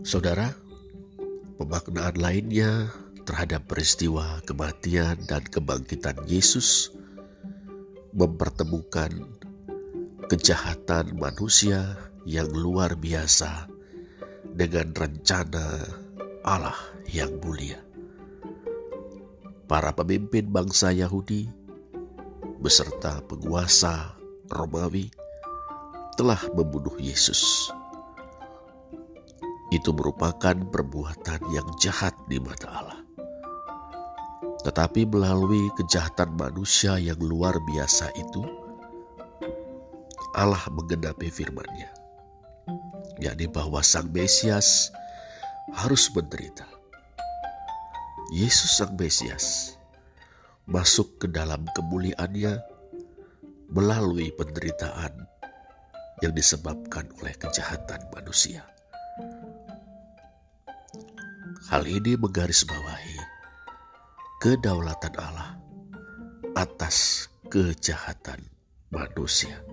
Saudara, pemaknaan lainnya terhadap peristiwa kematian dan kebangkitan Yesus mempertemukan kejahatan manusia yang luar biasa dengan rencana Allah yang mulia. Para pemimpin bangsa Yahudi beserta penguasa Romawi telah membunuh Yesus. Itu merupakan perbuatan yang jahat di mata Allah. Tetapi melalui kejahatan manusia yang luar biasa itu, Allah menggenapi firman-Nya, yakni bahwa Sang Mesias harus menderita. Yesus Sang Mesias masuk ke dalam kemuliaannya melalui penderitaan yang disebabkan oleh kejahatan manusia. Hal ini menggarisbawahi kedaulatan Allah atas kejahatan manusia.